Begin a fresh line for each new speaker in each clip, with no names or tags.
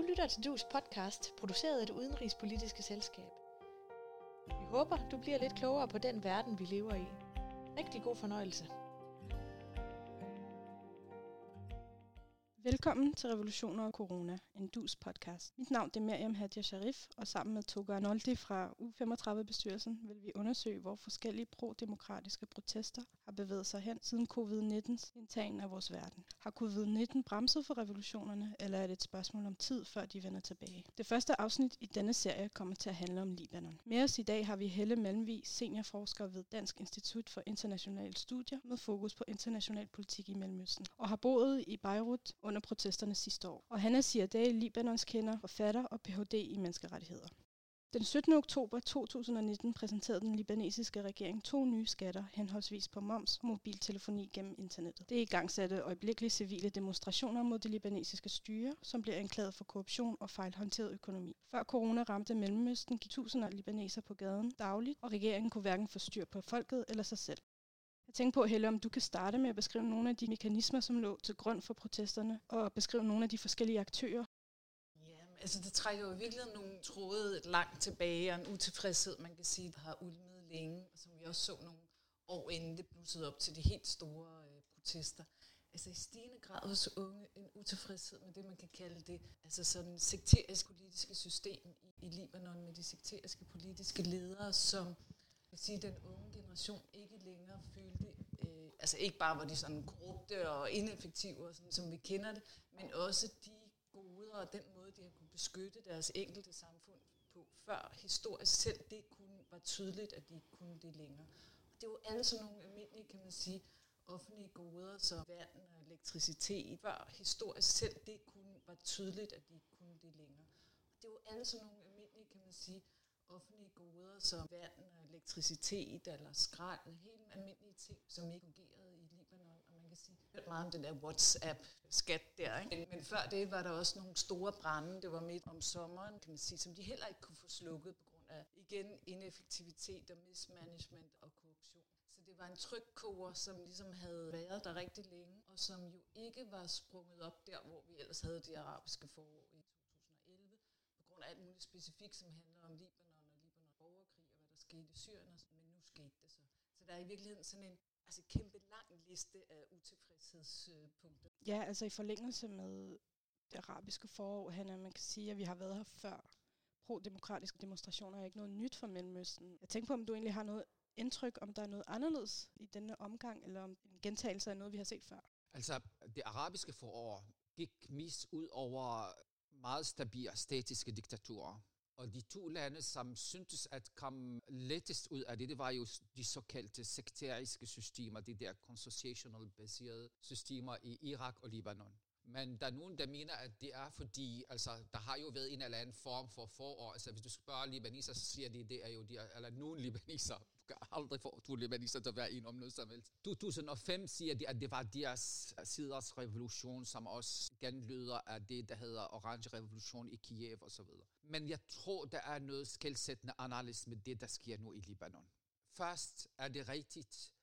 Du lytter til Dus podcast, produceret af det udenrigspolitiske selskab. Vi håber, du bliver lidt klogere på den verden, vi lever i. Rigtig god fornøjelse.
Velkommen til Revolutioner og Corona, en dus podcast. Mit navn er Miriam Hadja Sharif, og sammen med Toga Arnoldi fra U35-bestyrelsen vil vi undersøge, hvor forskellige pro-demokratiske protester har bevæget sig hen siden covid-19's indtagen af vores verden. Har covid-19 bremset for revolutionerne, eller er det et spørgsmål om tid, før de vender tilbage? Det første afsnit i denne serie kommer til at handle om Libanon. Med os i dag har vi Helle Malmvig, seniorforsker ved Dansk Institut for Internationale Studier med fokus på international politik i Mellemøsten, og har boet i Beirut under protesterne sidste år. Og han er CIA Libanons kender, forfatter og Ph.D. i menneskerettigheder. Den 17. oktober 2019 præsenterede den libanesiske regering to nye skatter, henholdsvis på moms og mobiltelefoni gennem internettet. Det i gang satte øjeblikkelige civile demonstrationer mod det libanesiske styre, som blev anklaget for korruption og fejlhåndteret økonomi. Før corona ramte Mellemøsten, gik tusinder af libaneser på gaden dagligt, og regeringen kunne hverken få styr på folket eller sig selv. Jeg tænker på, Helle, om du kan starte med at beskrive nogle af de mekanismer, som lå til grund for protesterne, og beskrive nogle af de forskellige aktører.
Altså det trækker jo virkelig nogle tråde langt tilbage, og en utilfredshed, man kan sige, der har ulmet længe, og som vi også så nogle år inden det blussede op til de helt store øh, protester. Altså i stigende grad hos unge en utilfredshed med det, man kan kalde det, altså sådan sekterisk politiske system i, i Libanon med de sekteriske politiske ledere, som vil sige, den unge generation ikke længere følte, øh, altså ikke bare var de sådan korrupte og ineffektive, og sådan, som vi kender det, men også de goder og den måde, de har kunne beskytte deres enkelte samfund på, før historisk selv det kunne, var tydeligt, at de ikke kunne det længere. Og det er jo alle sådan nogle almindelige, kan man sige, offentlige goder, som vand og elektricitet, før historisk selv det kunne, var tydeligt, at de ikke kunne det længere. Og det er jo alle sådan nogle almindelige, kan man sige, offentlige goder som vand og elektricitet eller skrald, helt almindelige ting, som ikke fungerede i Libanon. Og man kan sige, hørt meget om den der WhatsApp-skat der. Ikke? Men, men før det var der også nogle store brænde, det var midt om sommeren, kan man sige, som de heller ikke kunne få slukket på grund af, igen, ineffektivitet og mismanagement og korruption. Så det var en trykkoger, som ligesom havde været der rigtig længe, og som jo ikke var sprunget op der, hvor vi ellers havde de arabiske forår i 2011, på grund af alt muligt specifikt, som handler om Libanon borgerkrig og hvad der skete i Syrien, men nu skete det så. Så der er i virkeligheden sådan en altså kæmpe lang liste af utilfredshedspunkter.
Ja, altså i forlængelse med det arabiske forår, Hanna, man kan sige, at vi har været her før. Pro-demokratiske demonstrationer er ikke noget nyt for Mellemøsten. Jeg tænker på, om du egentlig har noget indtryk, om der er noget anderledes i denne omgang, eller om en gentagelse af noget, vi har set før.
Altså, det arabiske forår gik mest ud over meget stabile, statiske diktaturer. Og de to lande, som syntes at komme lettest ud af det, det var jo de såkaldte sekteriske systemer, de der consociational-baserede systemer i Irak og Libanon. Men der er nogen, der mener, at det er fordi, altså, der har jo været en eller anden form for forår. Altså, hvis du spørger libaniser, så siger de, det er jo de, eller nogen libaniser, du kan aldrig få to libaniser til at være en om noget som helst. 2005 siger de, at det var deres siders revolution, som også genlyder af det, der hedder Orange Revolution i Kiev osv. Men jeg tror, der er noget skældsættende anderledes med det, der sker nu i Libanon. Først er det rigtigt,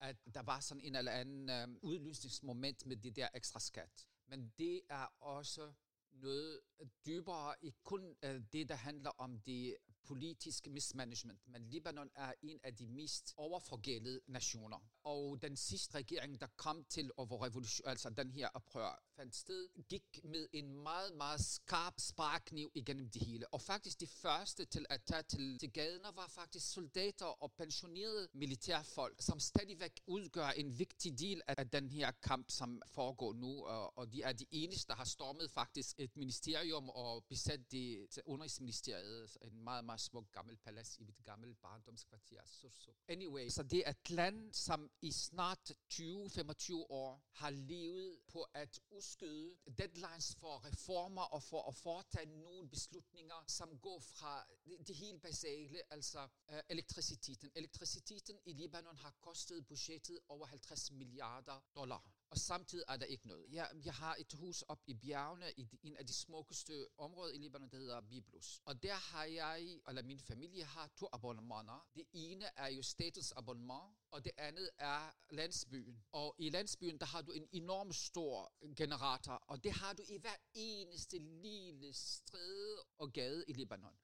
at der var sådan en eller anden øh, udlysningsmoment med det der ekstra skat. Men det er også noget dybere, ikke kun øh, det, der handler om det politiske mismanagement, men Libanon er en af de mest overforgældede nationer. Og den sidste regering, der kom til, og hvor revolution, altså den her oprør fandt sted, gik med en meget, meget skarp sparkniv igennem det hele. Og faktisk de første til at tage til, til gaderne var faktisk soldater og pensionerede militærfolk, som stadigvæk udgør en vigtig del af den her kamp, som foregår nu. Og, og de er de eneste, der har stormet faktisk et ministerium og besat det til udenrigsministeriet, en meget, meget smuk gammel palads i mit gamle barndomskvarter. Så, så. Anyway, så det er et land, som i snart 20-25 år har levet på at udskyde deadlines for reformer og for at foretage nogle beslutninger, som går fra det, det helt basale, altså uh, elektriciteten. Elektriciteten i Libanon har kostet budgettet over 50 milliarder dollar og samtidig er der ikke noget. Jeg, jeg har et hus op i bjergene, i de, en af de smukkeste områder i Libanon, der hedder Biblos. Og der har jeg, eller min familie har to abonnementer. Det ene er jo statusabonnement, og det andet er landsbyen. Og i landsbyen, der har du en enorm stor generator, og det har du i hver eneste lille stræde og gade i Libanon.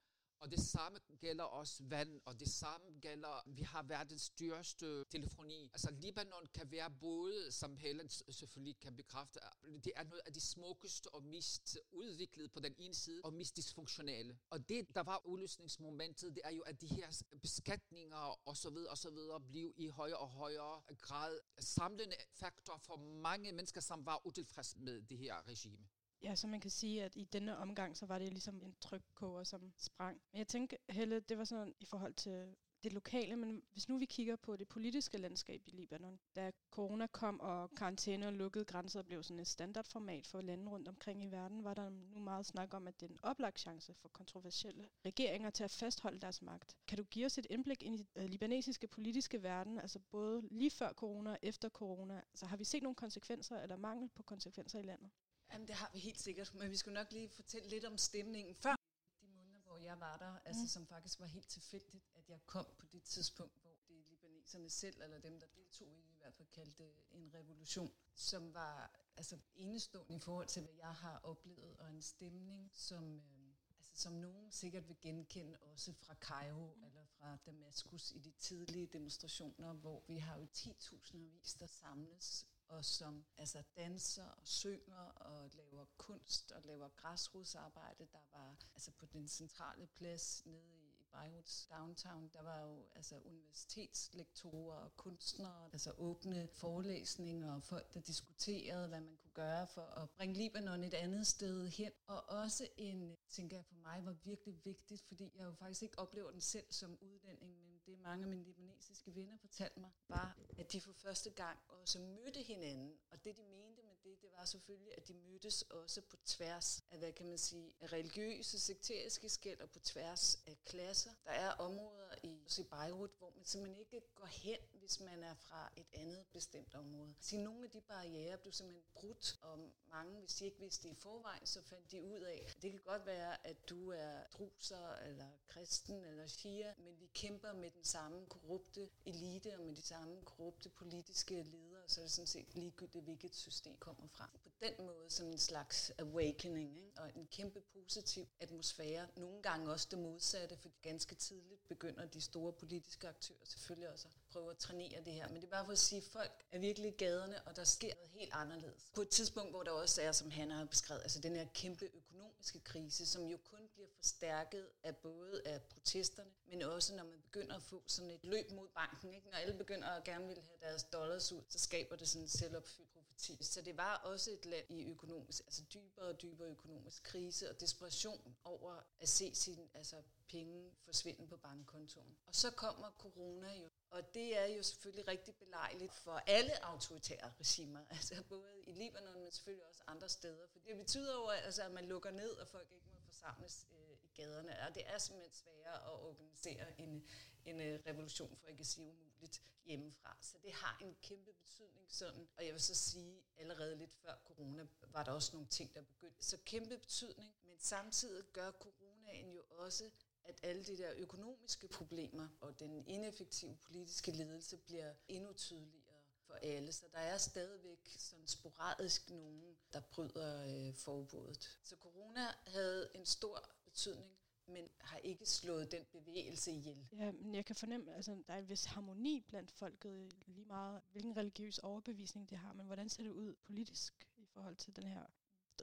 Og det samme gælder også vand, og det samme gælder, vi har verdens dyreste telefoni. Altså Libanon kan være både, som Helen selvfølgelig kan bekræfte, det er noget af det smukkeste og mest udviklede på den ene side, og mest dysfunktionale. Og det, der var udløsningsmomentet, det er jo, at de her beskatninger og så videre og så videre blev i højere og højere grad samlende faktor for mange mennesker, som var utilfredse med det her regime.
Ja, så man kan sige, at i denne omgang, så var det ligesom en trykkoger, som sprang. Men jeg tænker, Helle, det var sådan i forhold til det lokale, men hvis nu vi kigger på det politiske landskab i Libanon, da corona kom, og karantæne og lukkede grænser blev sådan et standardformat for lande rundt omkring i verden, var der nu meget snak om, at det er en oplagt chance for kontroversielle regeringer til at fastholde deres magt. Kan du give os et indblik ind i den øh, libanesiske politiske verden, altså både lige før corona og efter corona? Altså har vi set nogle konsekvenser eller mangel på konsekvenser i landet?
Jamen, det har vi helt sikkert, men vi skal nok lige fortælle lidt om stemningen før de måneder, hvor jeg var der, altså, mm. altså som faktisk var helt tilfældigt, at jeg kom på det tidspunkt, hvor det libaneserne selv, eller dem, der deltog i i hvert fald kaldte en revolution, som var altså, enestående i forhold til, hvad jeg har oplevet, og en stemning, som, øh, altså, som nogen sikkert vil genkende også fra Cairo mm. eller fra Damaskus i de tidlige demonstrationer, hvor vi har jo 10.000 vis, der samles og som altså danser og synger og laver kunst og laver græsrodsarbejde. Der var altså på den centrale plads nede i Beiruts downtown, der var jo altså universitetslektorer og kunstnere, altså åbne forelæsninger og folk, der diskuterede, hvad man kunne gøre for at bringe Libanon et andet sted hen. Og også en, tænker jeg for mig, var virkelig vigtigt, fordi jeg jo faktisk ikke oplever den selv som udlænding, mange af mine libanesiske venner fortalte mig, var, at de for første gang også mødte hinanden. Og det, de mente med det, det var selvfølgelig, at de mødtes også på tværs af, hvad kan man sige, af religiøse, sekteriske skæld og på tværs af klasser. Der er områder i, i Beirut, hvor man simpelthen ikke går hen, hvis man er fra et andet bestemt område. Så nogle af de barriere blev simpelthen brudt, og mange, hvis de ikke vidste det i forvejen, så fandt de ud af, at det kan godt være, at du er druser, eller kristen, eller shia, men vi kæmper med den samme korrupte elite, og med de samme korrupte politiske ledere, så er det sådan set ligegyldigt, hvilket system kommer fra. På den måde som en slags awakening, ikke? og en kæmpe positiv atmosfære. Nogle gange også det modsatte, for ganske tidligt begynder de store politiske aktører selvfølgelig også prøve at trænere det her. Men det er bare for at sige, at folk er virkelig i gaderne, og der sker noget helt anderledes. På et tidspunkt, hvor der også er, som han har beskrevet, altså den her kæmpe økonomiske krise, som jo kun bliver forstærket af både af protesterne, men også når man begynder at få sådan et løb mod banken. Ikke? Når alle begynder at gerne vil have deres dollars ud, så skaber det sådan en selvopfyldt profeti. Så det var også et land i økonomisk, altså dybere og dybere økonomisk krise og desperation over at se sin altså penge forsvinde på bankkontoen. Og så kommer corona jo, og det er jo selvfølgelig rigtig belejligt for alle autoritære regimer, altså både i Libanon, men selvfølgelig også andre steder. For det betyder jo, altså, at man lukker ned, og folk ikke må forsamles øh, i gaderne. Og det er simpelthen sværere at organisere en, en øh, revolution, for ikke at sige umuligt, hjemmefra. Så det har en kæmpe betydning sådan. Og jeg vil så sige, allerede lidt før corona var der også nogle ting, der begyndte. Så kæmpe betydning, men samtidig gør coronaen jo også, at alle de der økonomiske problemer og den ineffektive politiske ledelse bliver endnu tydeligere for alle. Så der er stadigvæk sådan sporadisk nogen, der bryder øh, forbuddet. Så corona havde en stor betydning, men har ikke slået den bevægelse ihjel.
Ja, men jeg kan fornemme, at altså, der er en vis harmoni blandt folket, lige meget hvilken religiøs overbevisning det har, men hvordan ser det ud politisk i forhold til den her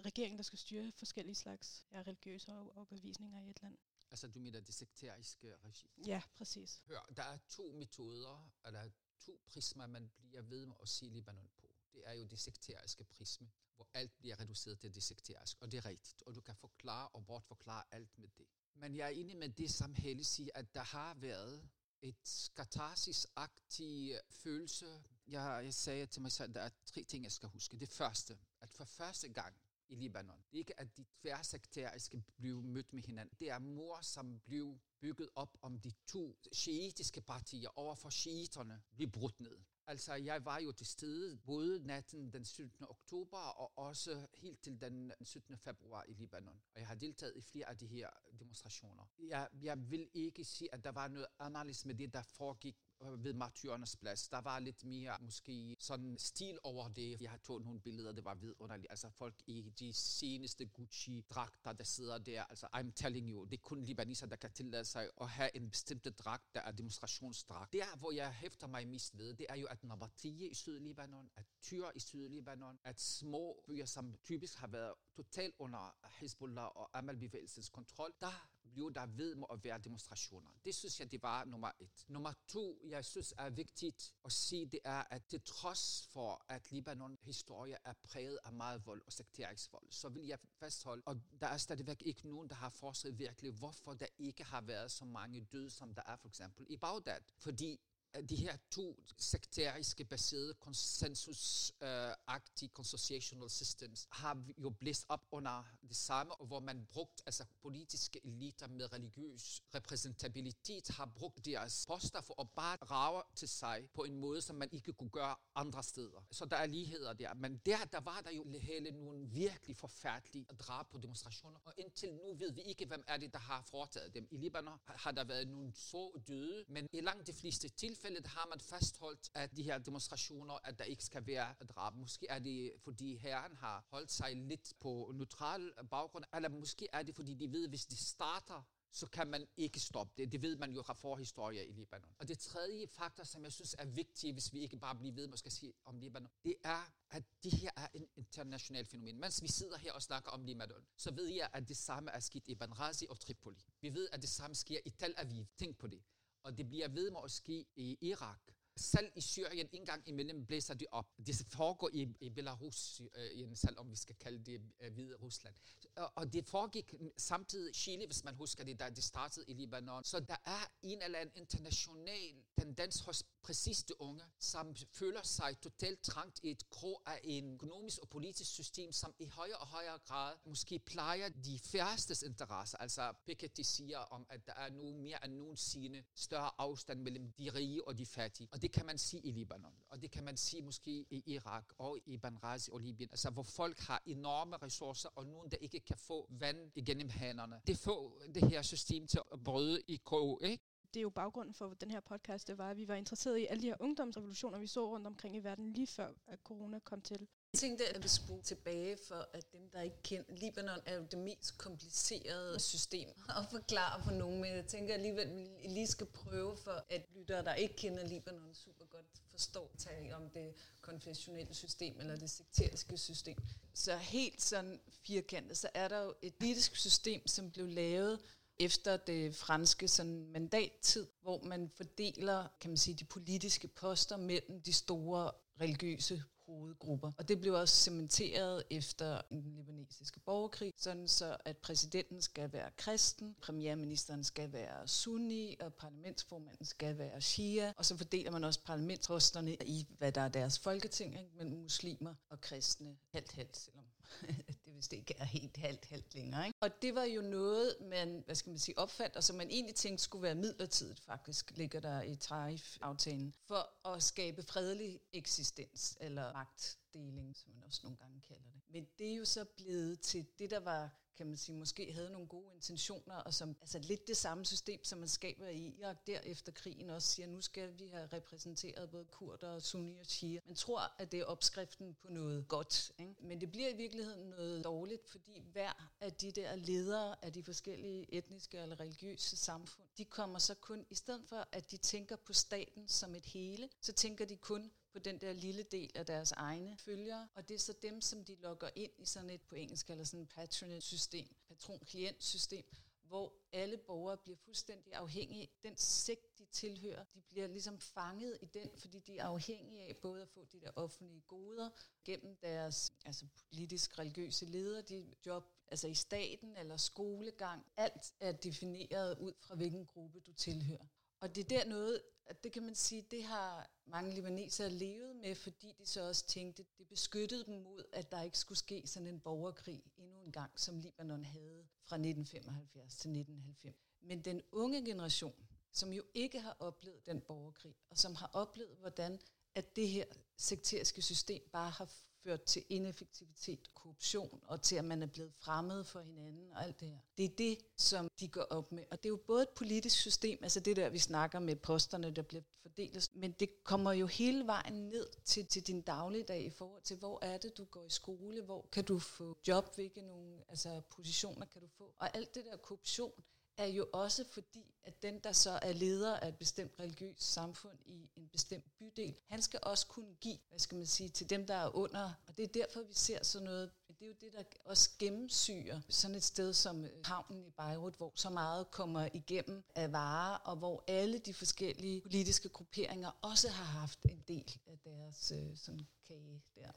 regering, der skal styre forskellige slags ja, religiøse overbevisninger i et land?
Altså du mener det sekteriske regime?
Ja, præcis.
Hør, der er to metoder, eller to prismer, man bliver ved med at se Libanon på. Det er jo det sekteriske prisme, hvor alt bliver reduceret til det sekteriske, og det er rigtigt. Og du kan forklare og bortforklare alt med det. Men jeg er enig med det, som Helle siger, at der har været et katarsis-agtig følelse. Jeg, jeg sagde til mig selv, at der er tre ting, jeg skal huske. Det første, at for første gang i Libanon. Det er ikke, at de tværsekteriske blev mødt med hinanden. Det er mor, som blev bygget op om de to shiitiske partier over for shiiterne, blev brudt ned. Altså, jeg var jo til stede både natten den 17. oktober og også helt til den 17. februar i Libanon. Og jeg har deltaget i flere af de her demonstrationer. Jeg, jeg vil ikke sige, at der var noget anderledes med det, der foregik ved martyrernes plads. Der var lidt mere måske sådan stil over det. Jeg har taget nogle billeder, det var vidunderligt. Altså folk i de seneste Gucci-dragter, der sidder der. Altså I'm telling you, det er kun libaniser, der kan tillade sig at have en bestemt dragt, der er demonstrationsdragt. Der, hvor jeg hæfter mig mest ved, det er jo, at Nabatie i Sydlibanon, at Tyr i Sydlibanon, at små byer, som typisk har været totalt under Hezbollah og Amal-bevægelsens kontrol, der jo, der ved må at være demonstrationer. Det synes jeg, det var nummer et. Nummer to, jeg synes er vigtigt at sige, det er, at til trods for, at Libanon historie er præget af meget vold og sekterisk vold, så vil jeg fastholde, og der er stadigvæk ikke nogen, der har forsket virkelig, hvorfor der ikke har været så mange døde, som der er for eksempel i Bagdad. Fordi Øh, de her to sekteriske baserede konsensusagtige øh, uh, consociational systems har jo blæst op under det samme, hvor man brugt altså politiske eliter med religiøs repræsentabilitet har brugt deres poster for at bare rave til sig på en måde, som man ikke kunne gøre andre steder. Så der er ligheder der. Men der, der var der jo hele nogle virkelig forfærdelige drab på demonstrationer, og indtil nu ved vi ikke, hvem er det, der har foretaget dem. I Libanon har der været nogle få døde, men i langt de fleste tilfælde tilfældet har man fastholdt, at de her demonstrationer, at der ikke skal være drab. Måske er det, fordi herren har holdt sig lidt på neutral baggrund, eller måske er det, fordi de ved, hvis de starter så kan man ikke stoppe det. Det ved man jo fra forhistorie i Libanon. Og det tredje faktor, som jeg synes er vigtigt, hvis vi ikke bare bliver ved med at sige om Libanon, det er, at det her er en international fænomen. Mens vi sidder her og snakker om Libanon, så ved jeg, at det samme er sket i Banrazi og Tripoli. Vi ved, at det samme sker i Tel Aviv. Tænk på det og det bliver ved med at ske i Irak. Selv i Syrien en gang imellem blæser det op. Det foregår i, i Belarus, øh, selvom vi skal kalde det øh, Hvide Rusland. Og, det foregik samtidig Chile, hvis man husker det, da det startede i Libanon. Så der er en eller anden international tendens hos præcis de unge, som føler sig totalt trangt i et krog af en økonomisk og politisk system, som i højere og højere grad måske plejer de færstes interesser. Altså Piketty siger om, at der er nu mere end nogensinde større afstand mellem de rige og de fattige. Og det kan man sige i Libanon, og det kan man sige måske i Irak og i Banrazi og Libyen, altså hvor folk har enorme ressourcer, og nogen, der ikke kan få vand igennem hænderne. Det får det her system til at bryde i krog, ikke?
det er jo baggrunden for den her podcast, det var, at vi var interesseret i alle de her ungdomsrevolutioner, vi så rundt omkring i verden, lige før at corona kom til.
Jeg tænkte, at vi skulle tilbage for, at dem, der ikke kender Libanon, er jo det mest komplicerede system at forklare for nogen, men jeg tænker alligevel, at vi lige skal prøve for, at lyttere, der ikke kender Libanon super godt, forstår tale om det konfessionelle system eller det sekteriske system. Så helt sådan firkantet, så er der jo et politisk system, som blev lavet efter det franske sådan mandattid, hvor man fordeler kan man sige, de politiske poster mellem de store religiøse hovedgrupper. Og det blev også cementeret efter den libanesiske borgerkrig, sådan så at præsidenten skal være kristen, premierministeren skal være sunni, og parlamentsformanden skal være shia, og så fordeler man også parlamentsposterne i, hvad der er deres folketing, ikke? mellem muslimer og kristne. Halvt-halvt, selvom det vist ikke er helt halvt-halvt længere. Ikke? Og det var jo noget, man, hvad skal man sige, opfandt, og som man egentlig tænkte skulle være midlertidigt faktisk, ligger der i Taif-aftalen, for at skabe fredelig eksistens, eller magtdeling, som man også nogle gange kalder det. Men det er jo så blevet til det, der var kan man sige, måske havde nogle gode intentioner, og som altså lidt det samme system, som man skaber i Irak der efter krigen også siger, nu skal vi have repræsenteret både kurder og sunni og shia. Man tror, at det er opskriften på noget godt, ikke? men det bliver i virkeligheden noget dårligt, fordi hver af de der ledere af de forskellige etniske eller religiøse samfund, de kommer så kun, i stedet for at de tænker på staten som et hele, så tænker de kun på den der lille del af deres egne følgere, og det er så dem, som de logger ind i sådan et på engelsk eller sådan et patronage-system, patron-klient-system, hvor alle borgere bliver fuldstændig afhængige. Den sekt, de tilhører, de bliver ligesom fanget i den, fordi de er afhængige af både at få de der offentlige goder gennem deres altså politisk religiøse ledere, de job altså i staten eller skolegang. Alt er defineret ud fra, hvilken gruppe du tilhører. Og det er der noget, at det kan man sige, det har mange libanesere levet med, fordi de så også tænkte, det beskyttede dem mod, at der ikke skulle ske sådan en borgerkrig endnu en gang, som Libanon havde fra 1975 til 1990. Men den unge generation, som jo ikke har oplevet den borgerkrig, og som har oplevet, hvordan at det her sekteriske system bare har ført til ineffektivitet, korruption og til, at man er blevet fremmed for hinanden og alt det her. Det er det, som de går op med. Og det er jo både et politisk system, altså det der, vi snakker med posterne, der bliver fordelt, men det kommer jo hele vejen ned til, til din dagligdag i forhold til, hvor er det, du går i skole, hvor kan du få job, hvilke nogle altså, positioner kan du få. Og alt det der korruption, er jo også fordi, at den, der så er leder af et bestemt religiøst samfund i en bestemt bydel, han skal også kunne give, hvad skal man sige, til dem, der er under. Og det er derfor, vi ser sådan noget. Det er jo det, der også gennemsyrer sådan et sted som øh, havnen i Beirut, hvor så meget kommer igennem af varer, og hvor alle de forskellige politiske grupperinger også har haft en del af deres øh, sådan kage der.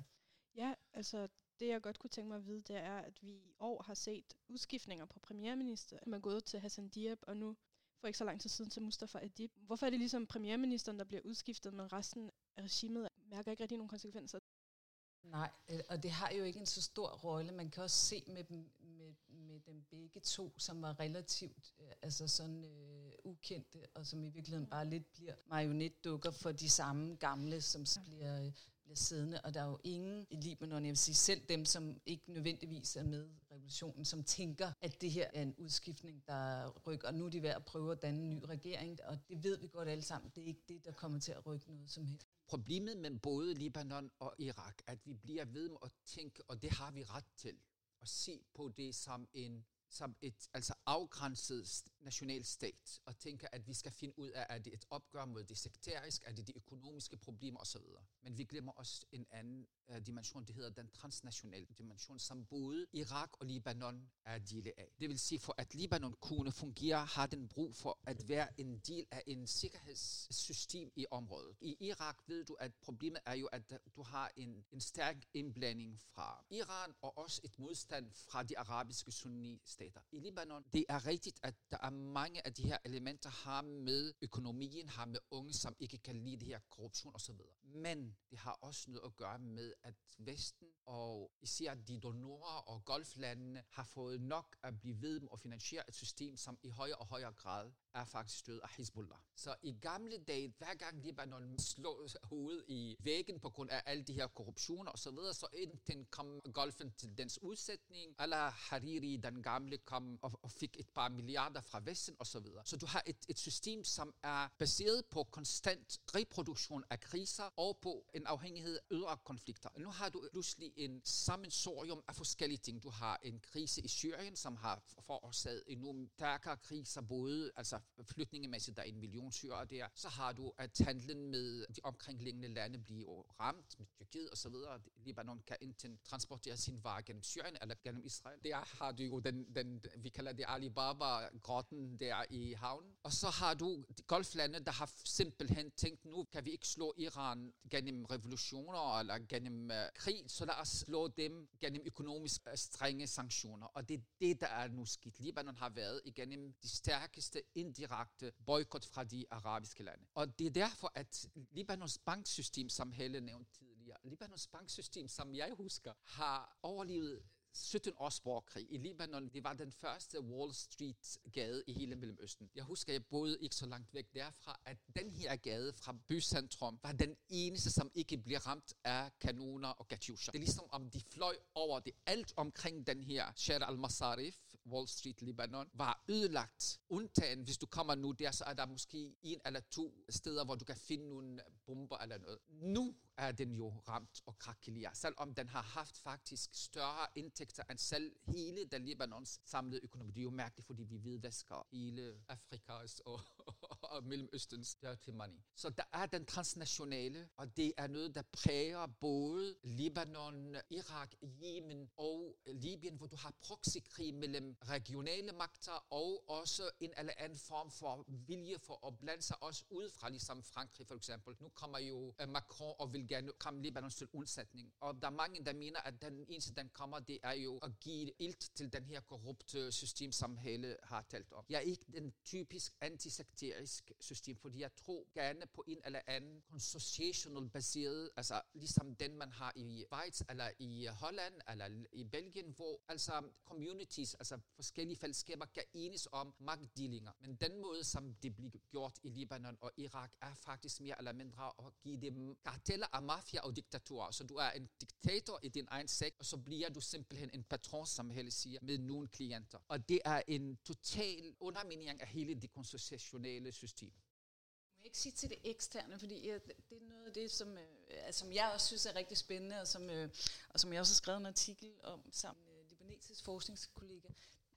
Ja, altså det jeg godt kunne tænke mig at vide, det er, at vi i år har set udskiftninger på premierminister. Man er gået til Hassan Diab, og nu for ikke så lang tid siden til Mustafa Adib. Hvorfor er det ligesom premierministeren, der bliver udskiftet, men resten af regimet mærker ikke rigtig nogen konsekvenser?
Nej, øh, og det har jo ikke en så stor rolle. Man kan også se med dem, med, med dem begge to, som var relativt øh, altså sådan øh, ukendte, og som i virkeligheden bare lidt bliver marionetdukker for de samme gamle, som bliver øh, bliver siddende, og der er jo ingen i Libanon, jeg vil sige selv dem, som ikke nødvendigvis er med i revolutionen, som tænker, at det her er en udskiftning, der rykker, og nu er de ved at prøve at danne en ny regering, og det ved vi godt alle sammen, det er ikke det, der kommer til at rykke noget som helst.
Problemet med både Libanon og Irak, at vi bliver ved med at tænke, og det har vi ret til, at se på det som en som et altså afgrænset nationalstat og tænker, at vi skal finde ud af, at det er et opgør mod det sekteriske, er det de økonomiske problemer osv. Men vi glemmer også en anden uh, dimension, det hedder den transnationale dimension, som både Irak og Libanon er dele af. Det vil sige, for at Libanon kunne fungere, har den brug for at være en del af en sikkerhedssystem i området. I Irak ved du, at problemet er jo, at du har en, en stærk indblanding fra Iran og også et modstand fra de arabiske sunni stater. I Libanon, det er rigtigt, at der er mange af de her elementer har med økonomien, har med unge, som ikke kan lide det her korruption osv. Men det har også noget at gøre med, at Vesten og især de donorer og golflandene har fået nok at blive ved med at finansiere et system, som i højere og højere grad er faktisk stødt af Hezbollah. Så i gamle dage, hver gang Libanon slog hovedet i væggen på grund af alle de her korruptioner osv., så, så enten kom golfen til dens udsætning, eller Hariri, den gamle, kom og, og fik et par milliarder fra Vesten osv. Så, videre. så du har et, et system, som er baseret på konstant reproduktion af kriser og på en afhængighed af ydre konflikter. Nu har du pludselig en sammensorium af forskellige ting. Du har en krise i Syrien, som har forårsaget enormt stærkere kriser, både altså flytningemæssigt, der er en million syrer der. Så har du, at handlen med de omkringliggende lande bliver ramt, med Tyrkiet og så videre. Libanon kan enten transportere sin varer gennem Syrien eller gennem Israel. Der har du jo den, den vi kalder det Alibaba-grotten der i havnen. Og så har du golflande, der har simpelthen tænkt, nu kan vi ikke slå Iran gennem revolutioner eller gennem uh, øh, krig, så lad os slå dem gennem økonomisk uh, strenge sanktioner. Og det er det, der er nu skidt. Libanon har været igennem de stærkeste indirekte boykot fra de arabiske lande. Og det er derfor, at Libanons banksystem, som Helle nævnte tidligere, Libanons banksystem, som jeg husker, har overlevet 17 års borgerkrig i Libanon. Det var den første Wall Street gade i hele Mellemøsten. Jeg husker, jeg boede ikke så langt væk derfra, at den her gade fra bycentrum var den eneste, som ikke blev ramt af kanoner og katyusha. Det er ligesom om de fløj over det. Alt omkring den her Sher al-Masarif, Wall Street, Libanon, var ødelagt. Undtagen, hvis du kommer nu der, så er der måske en eller to steder, hvor du kan finde nogle bomber eller noget. Nu er den jo ramt og krakelerer, selvom den har haft faktisk større indtægter end selv hele den Libanons samlede økonomi. Det er jo mærkeligt, fordi vi hvidvasker hele Afrikas og, og Mellemøstens dirty money. Så der er den transnationale, og det er noget, der præger både Libanon, Irak, Yemen og Libyen, hvor du har proxykrig mellem regionale magter og også en eller anden form for vilje for at blande sig også udefra, ligesom Frankrig for eksempel. Nu kommer jo øh, Macron og vil gerne komme Libanon til undsætning. Og der er mange, der mener, at den eneste, den kommer, det er jo at give ilt til den her korrupte system, som hele har talt om. Jeg er ikke den typisk antisekterisk system, fordi jeg tror gerne på en eller anden consociational baseret, altså ligesom den, man har i Schweiz, eller i Holland, eller i Belgien, hvor altså communities, altså forskellige fællesskaber, kan enes om magtdelinger. Men den måde, som det bliver gjort i Libanon og Irak, er faktisk mere eller mindre at give dem karteller er mafia og diktatur, Så du er en diktator i din egen sekt, og så bliver du simpelthen en patron, som Helle siger, med nogle klienter. Og det er en total underminering af hele det konstitutionelle system.
Må jeg ikke sige til det eksterne, fordi jeg, det er noget af det, som, øh, som jeg også synes er rigtig spændende, og som, øh, og som jeg også har skrevet en artikel om sammen med libanesisk forskningskollega.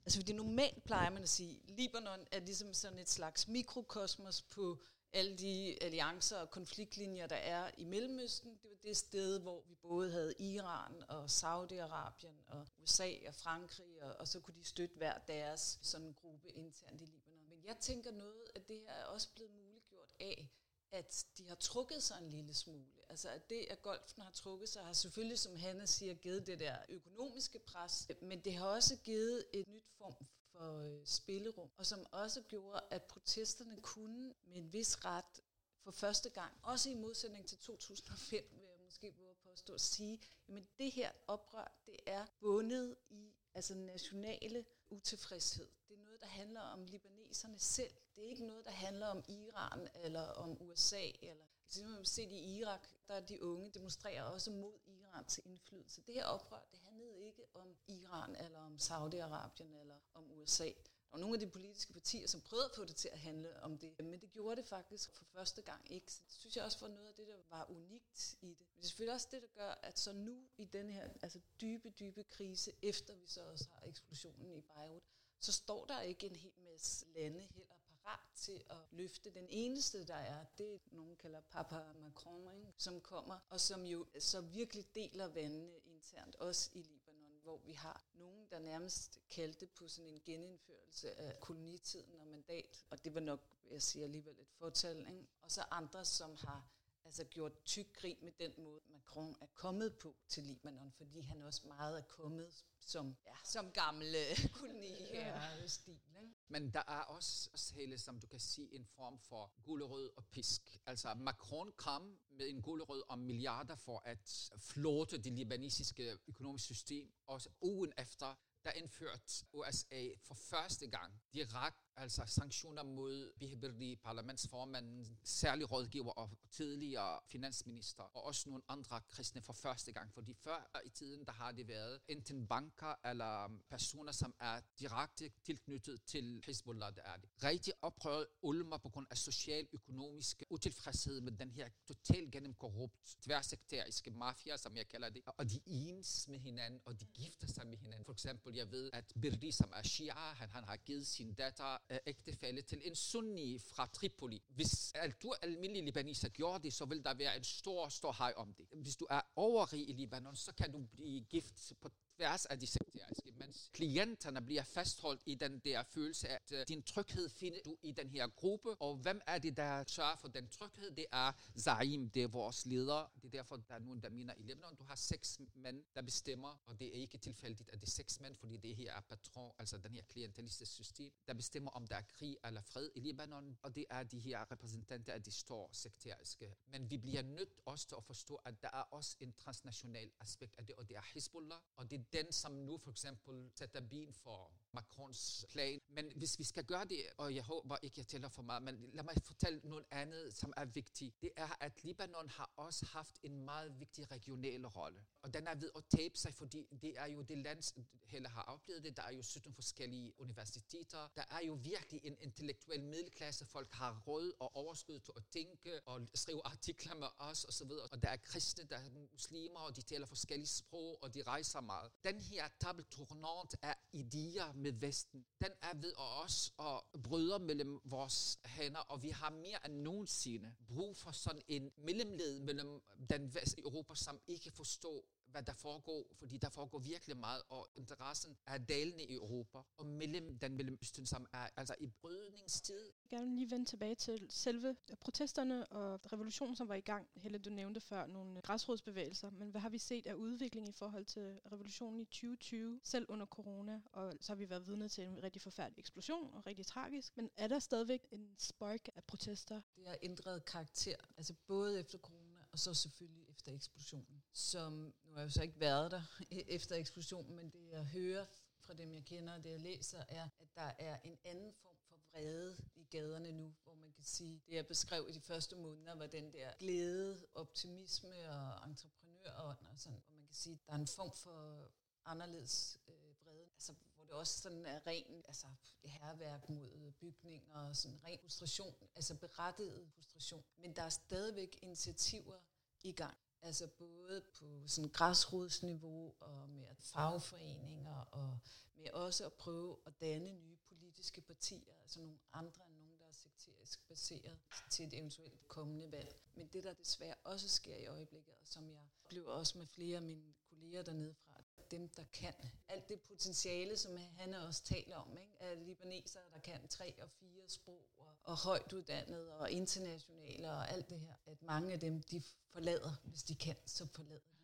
Altså fordi normalt plejer man at sige, Libanon er ligesom sådan et slags mikrokosmos på alle de alliancer og konfliktlinjer, der er i Mellemøsten. Det var det sted, hvor vi både havde Iran og Saudi-Arabien og USA og Frankrig, og, og så kunne de støtte hver deres sådan gruppe internt i Libanon. Men jeg tænker noget, at det her er også blevet muliggjort af, at de har trukket sig en lille smule. Altså at det, at golfen har trukket sig, har selvfølgelig, som Hanna siger, givet det der økonomiske pres, men det har også givet et nyt form for øh, spillerum, og som også gjorde, at protesterne kunne med en vis ret for første gang, også i modsætning til 2005, vil jeg måske våge påstå at sige, jamen det her oprør, det er bundet i altså nationale utilfredshed. Det er noget, der handler om libaneserne selv. Det er ikke noget, der handler om Iran eller om USA. Eller, altså, man set i Irak, der er de unge demonstrerer også mod Irans indflydelse. Det her oprør, det handlede ikke om Iran eller om Saudi-Arabien eller om USA. Og nogle af de politiske partier, som prøvede at få det til at handle om det, men det gjorde det faktisk for første gang ikke. Så det synes jeg også var noget af det, der var unikt i det. Men det er selvfølgelig også det, der gør, at så nu i den her altså dybe, dybe krise, efter vi så også har eksplosionen i Beirut, så står der ikke en hel masse lande heller parat til at løfte. Den eneste, der er, det er nogen kalder Papa Macron, ikke? som kommer, og som jo så virkelig deler vandene internt, også i Libanon, hvor vi har nogen, der nærmest kaldte på sådan en genindførelse af kolonitiden og mandat, og det var nok, jeg siger alligevel, et fortal, ikke? og så andre, som har altså gjort tyk grin med den måde, Macron er kommet på til Libanon, fordi han også meget er kommet som, ja, som gamle koloniherre-stil. Ikke?
Men der er også, også hele, som du kan sige, en form for gulerød og pisk. Altså Macron kom med en gulerød om milliarder for at flåte det libanesiske økonomiske system, og ugen efter der indførte USA for første gang direkte altså sanktioner mod Biheberdi, parlamentsformanden, særlig rådgiver og tidligere finansminister, og også nogle andre kristne for første gang. Fordi før i tiden, der har det været enten banker eller personer, som er direkte tilknyttet til Hezbollah, der er det. Rigtig oprøret ulmer på grund af social-økonomisk utilfredshed med den her totalt gennemkorrupt, tværsekteriske mafia, som jeg kalder det. Og de ens med hinanden, og de gifter sig med hinanden. For eksempel, jeg ved, at Birdi, som er Shia, han, han har givet sin datter Øh, ægtefælde til en sunni fra Tripoli. Hvis du almindelig libaneser gjorde det, så vil der være en stor, stor hej om det. Hvis du er overrig i Libanon, så kan du blive gift på tværs af de sekteriske, mens klienterne bliver fastholdt i den der følelse at øh, din tryghed finder du i den her gruppe, og hvem er det, der sørger for den tryghed? Det er Zaim, det er vores leder. Det er derfor, der er nogen, der mener i Libanon, du har seks mænd, der bestemmer, og det er ikke tilfældigt, at det er seks mænd, fordi det her er patron, altså den her klientelistiske system, der bestemmer, om der er krig eller fred i Libanon, og det er de her repræsentanter af de store sekteriske. Men vi bliver nødt også til at forstå, at der er også en transnational aspekt af det, og det er Hezbollah, og det den, som nu for eksempel sætter ben for Macrons plan. Men hvis vi skal gøre det, og jeg håber ikke, jeg tæller for meget, men lad mig fortælle noget andet, som er vigtigt. Det er, at Libanon har også haft en meget vigtig regional rolle. Og den er ved at tabe sig, fordi det er jo det land, heller har oplevet det. Der er jo 17 forskellige universiteter. Der er jo virkelig en intellektuel middelklasse. Folk har råd og overskud til at tænke og skrive artikler med os osv. Og, og der er kristne, der er muslimer, og de taler forskellige sprog, og de rejser meget den her table tournant af idéer med Vesten, den er ved os at bryde mellem vores hænder, og vi har mere end nogensinde brug for sådan en mellemled mellem den vest Europa, som ikke forstår hvad der foregår, fordi der foregår virkelig meget, og interessen er dalende i Europa, og mellem den Mellemøsten, som er altså i brydningstid.
Jeg vil gerne lige vende tilbage til selve protesterne og revolutionen, som var i gang. Helle, du nævnte før nogle græsrodsbevægelser, men hvad har vi set af udvikling i forhold til revolutionen i 2020, selv under corona, og så har vi været vidne til en rigtig forfærdelig eksplosion, og rigtig tragisk, men er der stadigvæk en spark af protester?
Det har ændret karakter, altså både efter corona, og så selvfølgelig efter eksplosionen, som nu har jeg jo så ikke været der e, efter eksplosionen, men det jeg hører fra dem, jeg kender, og det jeg læser, er, at der er en anden form for vrede i gaderne nu, hvor man kan sige, det jeg beskrev i de første måneder, var den der glæde, optimisme og entreprenørånd og sådan, hvor man kan sige, der er en form for anderledes øh, vrede, altså, hvor det også sådan er ren altså, herværk mod bygninger og sådan ren frustration, altså berettiget frustration. Men der er stadigvæk initiativer i gang. Altså både på sådan græsrodsniveau og med fagforeninger og med også at prøve at danne nye politiske partier, altså nogle andre end nogen, der er sekterisk baseret til et eventuelt kommende valg. Men det, der desværre også sker i øjeblikket, og som jeg blev også med flere af mine kolleger dernede fra, dem, der kan. Alt det potentiale, som han også taler om, ikke? af libanesere, der kan tre og fire sprog, og, og højt uddannet og internationale og alt det her. At mange af dem, de forlader, hvis de kan, så forlader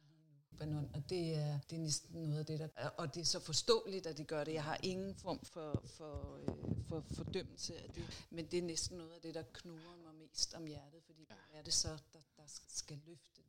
Libanon. Og det er, det er næsten noget af det, der... Og det er så forståeligt, at de gør det. Jeg har ingen form for, for, øh, for fordømmelse af det. Men det er næsten noget af det, der knuger mig mest om hjertet, fordi hvad er det så, der, der skal løfte?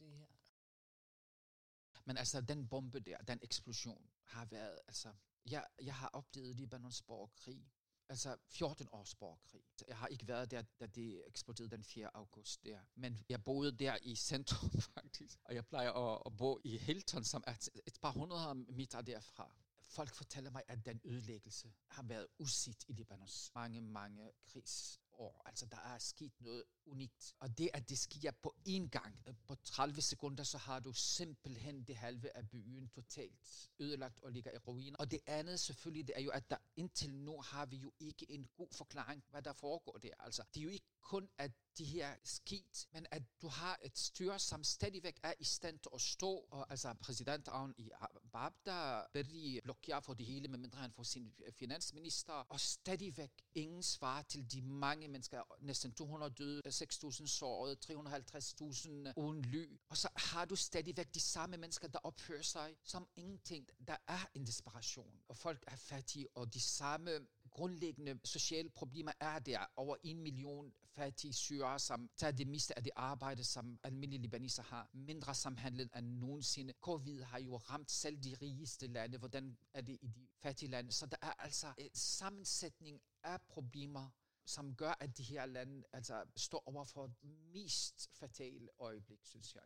Men altså, den bombe der, den eksplosion, har været, altså, jeg, jeg har oplevet Libanons borgerkrig, altså 14 års borgerkrig. Jeg har ikke været der, da det eksploderede den 4. august der, men jeg boede der i centrum faktisk, og jeg plejer at, at bo i Hilton, som er et par hundrede meter derfra. Folk fortæller mig, at den ødelæggelse har været usit i Libanons mange, mange krigs år. Altså, der er sket noget unikt. Og det, at det sker på én gang, øh, på 30 sekunder, så har du simpelthen det halve af byen totalt ødelagt og ligger i ruiner. Og det andet selvfølgelig, det er jo, at der indtil nu har vi jo ikke en god forklaring, hvad der foregår der. Altså, det er jo ikke kun, at de her skidt, men at du har et styre, som stadigvæk er i stand til at stå, og altså præsidenten i Babda Berri blokerer for det hele, medmindre han får sin øh, finansminister, og stadigvæk ingen svar til de mange mennesker, næsten 200 døde, 6.000 sårede, 350.000 uden ly, og så har du stadigvæk de samme mennesker, der opfører sig som ingenting. Der er en desperation, og folk er fattige, og de samme grundlæggende sociale problemer er der. Over en million fattige syre, som tager det meste af det arbejde, som almindelige libaneser har. Mindre samhandlet end nogensinde. Covid har jo ramt selv de rigeste lande. Hvordan er det i de fattige lande? Så der er altså en sammensætning af problemer, som gør, at de her lande altså, står over for et mest fatale øjeblik, synes jeg.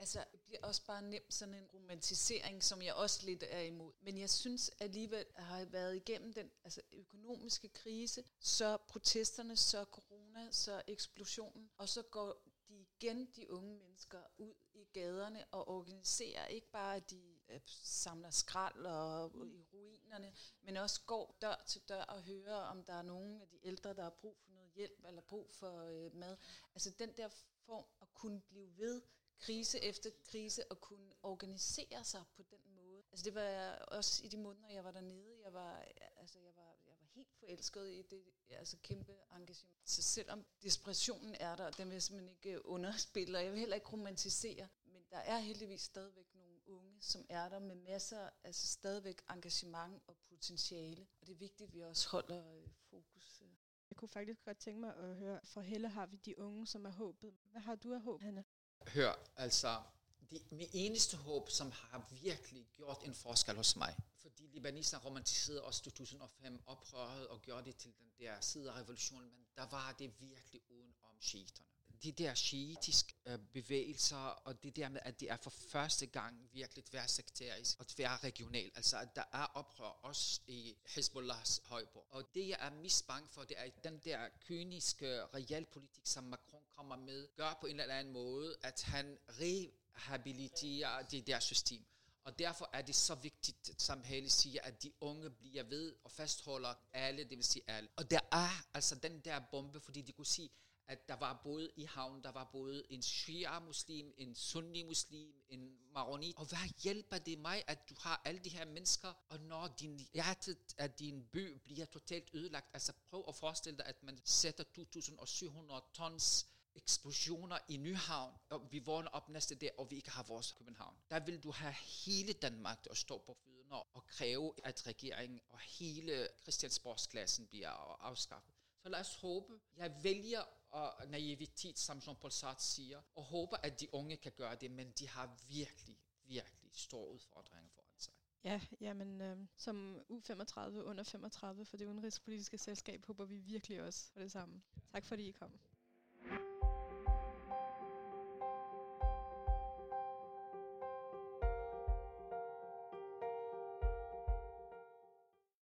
Altså, det bliver også bare nemt sådan en romantisering, som jeg også lidt er imod. Men jeg synes alligevel, at har været igennem den altså, økonomiske krise, så protesterne, så corona, så eksplosionen, og så går de igen, de unge mennesker, ud i gaderne og organiserer ikke bare, at de øh, samler skrald og i ruinerne, men også går dør til dør og hører, om der er nogen af de ældre, der har brug for noget hjælp eller brug for øh, mad. Altså den der form at kunne blive ved krise efter krise og kunne organisere sig på den måde. Altså det var også i de måneder, jeg var dernede. Jeg var, altså jeg var, jeg var helt forelsket i det altså kæmpe engagement. Så selvom desperationen er der, den vil jeg simpelthen ikke øh, underspille, og jeg vil heller ikke romantisere, men der er heldigvis stadigvæk nogle unge, som er der med masser, altså stadigvæk engagement og potentiale. Og det er vigtigt, at vi også holder øh, fokus. Øh.
Jeg kunne faktisk godt tænke mig at høre, for Helle har vi de unge, som er håbet. Hvad har du af håb, Hanna?
Hør, altså, det min eneste håb, som har virkelig gjort en forskel hos mig, fordi libaneser romantiserede også 2005 oprøret og gjorde det til den der side af revolutionen, men der var det virkelig uden om shiiterne. De der shiitiske øh, bevægelser, og det der med, at det er for første gang virkelig tværsekterisk og tværregional, altså at der er oprør også i Hezbollahs højborg. Og det jeg er mest bange for, det er den der kyniske realpolitik, som Macron kommer med, gør på en eller anden måde, at han rehabiliterer det der system. Og derfor er det så vigtigt, som Hale siger, at de unge bliver ved og fastholder alle, det vil sige alle. Og der er altså den der bombe, fordi de kunne sige, at der var både i havnen, der var både en shia-muslim, en sunni-muslim, en maronit. Og hvad hjælper det mig, at du har alle de her mennesker, og når din hjertet af din by bliver totalt ødelagt, altså prøv at forestille dig, at man sætter 2.700 tons eksplosioner i Nyhavn, og vi vågner op næste dag, og vi ikke har vores København. Der vil du have hele Danmark at stå på fødderne og kræve, at regeringen og hele Christiansborgsklassen bliver afskaffet. Så lad os håbe. Jeg vælger og naivitet, som Jean-Paul Sartre siger, og håber, at de unge kan gøre det, men de har virkelig, virkelig store udfordringer foran sig.
Ja, jamen øh, som U35 under 35 for det udenrigspolitiske selskab håber vi virkelig også for det samme. Tak fordi I kom.